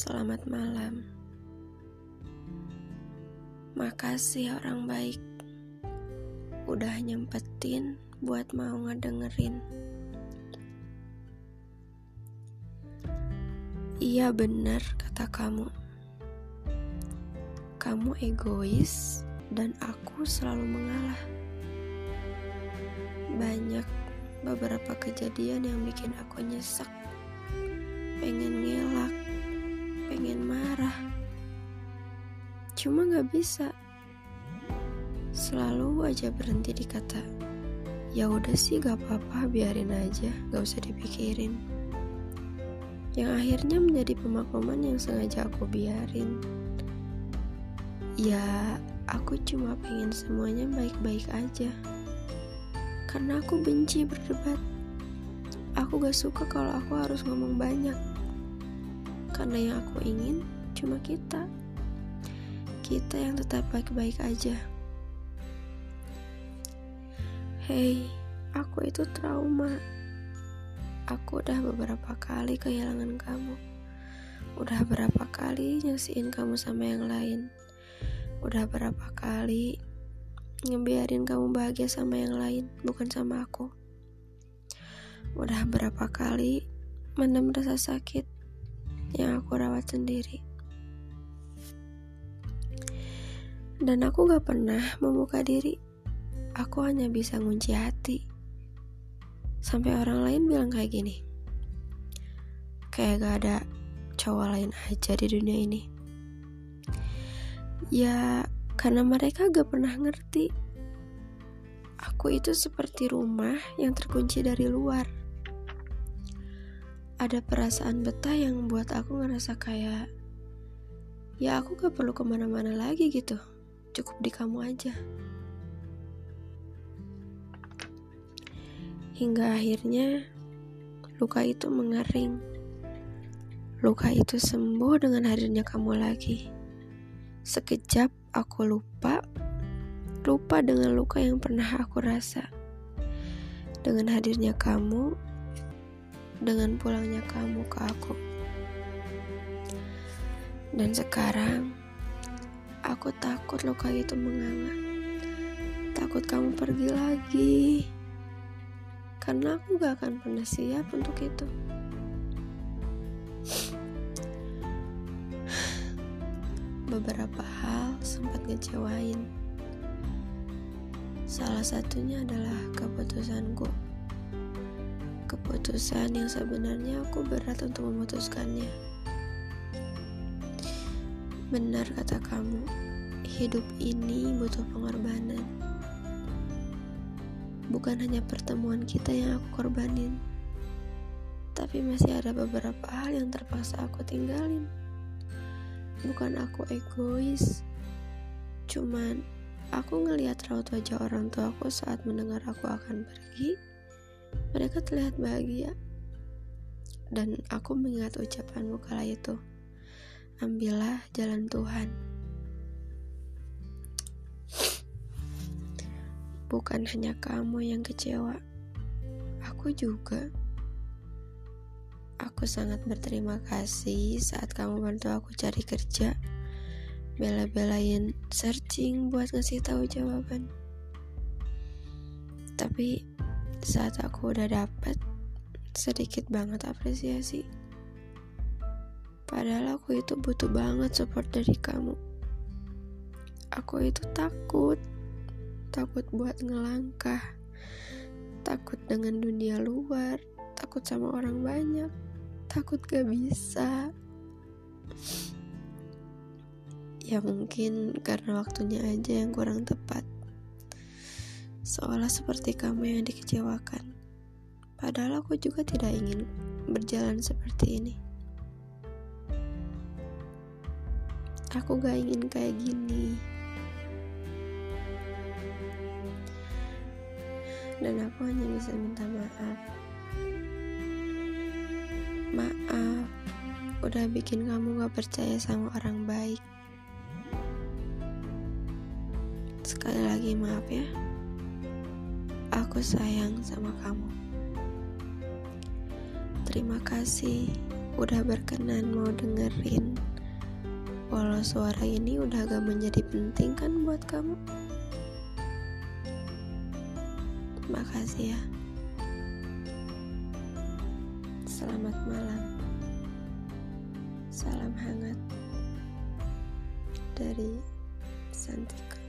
Selamat malam. Makasih orang baik. Udah nyempetin buat mau ngedengerin. Iya bener kata kamu. Kamu egois dan aku selalu mengalah. Banyak beberapa kejadian yang bikin aku nyesek. Pengen ngelak, pengen marah. Cuma gak bisa. Selalu aja berhenti di kata, ya udah sih gak apa-apa biarin aja, gak usah dipikirin. Yang akhirnya menjadi pemakluman yang sengaja aku biarin. Ya, aku cuma pengen semuanya baik-baik aja. Karena aku benci berdebat. Aku gak suka kalau aku harus ngomong banyak karena yang aku ingin cuma kita. Kita yang tetap baik-baik aja. Hei, aku itu trauma. Aku udah beberapa kali kehilangan kamu. Udah berapa kali nyaksiin kamu sama yang lain. Udah berapa kali ngebiarin kamu bahagia sama yang lain bukan sama aku. Udah berapa kali mendem rasa sakit yang aku rawat sendiri. Dan aku gak pernah membuka diri. Aku hanya bisa ngunci hati. Sampai orang lain bilang kayak gini. Kayak gak ada cowok lain aja di dunia ini. Ya, karena mereka gak pernah ngerti. Aku itu seperti rumah yang terkunci dari luar ada perasaan betah yang membuat aku ngerasa kayak ya aku gak perlu ke mana-mana lagi gitu. Cukup di kamu aja. Hingga akhirnya luka itu mengering. Luka itu sembuh dengan hadirnya kamu lagi. Sekejap aku lupa lupa dengan luka yang pernah aku rasa. Dengan hadirnya kamu dengan pulangnya kamu ke aku. Dan sekarang aku takut luka itu menganga. Takut kamu pergi lagi. Karena aku gak akan pernah siap untuk itu. Beberapa hal sempat ngecewain. Salah satunya adalah keputusanku keputusan yang sebenarnya aku berat untuk memutuskannya. Benar kata kamu, hidup ini butuh pengorbanan. Bukan hanya pertemuan kita yang aku korbanin, tapi masih ada beberapa hal yang terpaksa aku tinggalin. Bukan aku egois, cuman aku ngelihat raut wajah orang tuaku saat mendengar aku akan pergi mereka terlihat bahagia. Dan aku mengingat ucapanmu kala itu. Ambillah jalan Tuhan. Bukan hanya kamu yang kecewa. Aku juga. Aku sangat berterima kasih saat kamu bantu aku cari kerja. Bela-belain searching buat ngasih tahu jawaban. Tapi saat aku udah dapet sedikit banget apresiasi. Padahal aku itu butuh banget support dari kamu. Aku itu takut, takut buat ngelangkah, takut dengan dunia luar, takut sama orang banyak, takut gak bisa. Ya mungkin karena waktunya aja yang kurang tepat seolah seperti kamu yang dikecewakan. Padahal aku juga tidak ingin berjalan seperti ini. Aku gak ingin kayak gini. Dan aku hanya bisa minta maaf. Maaf, udah bikin kamu gak percaya sama orang baik. Sekali lagi maaf ya. Aku sayang sama kamu. Terima kasih udah berkenan mau dengerin. Walau suara ini udah gak menjadi penting kan buat kamu? Makasih ya. Selamat malam. Salam hangat Dari Santika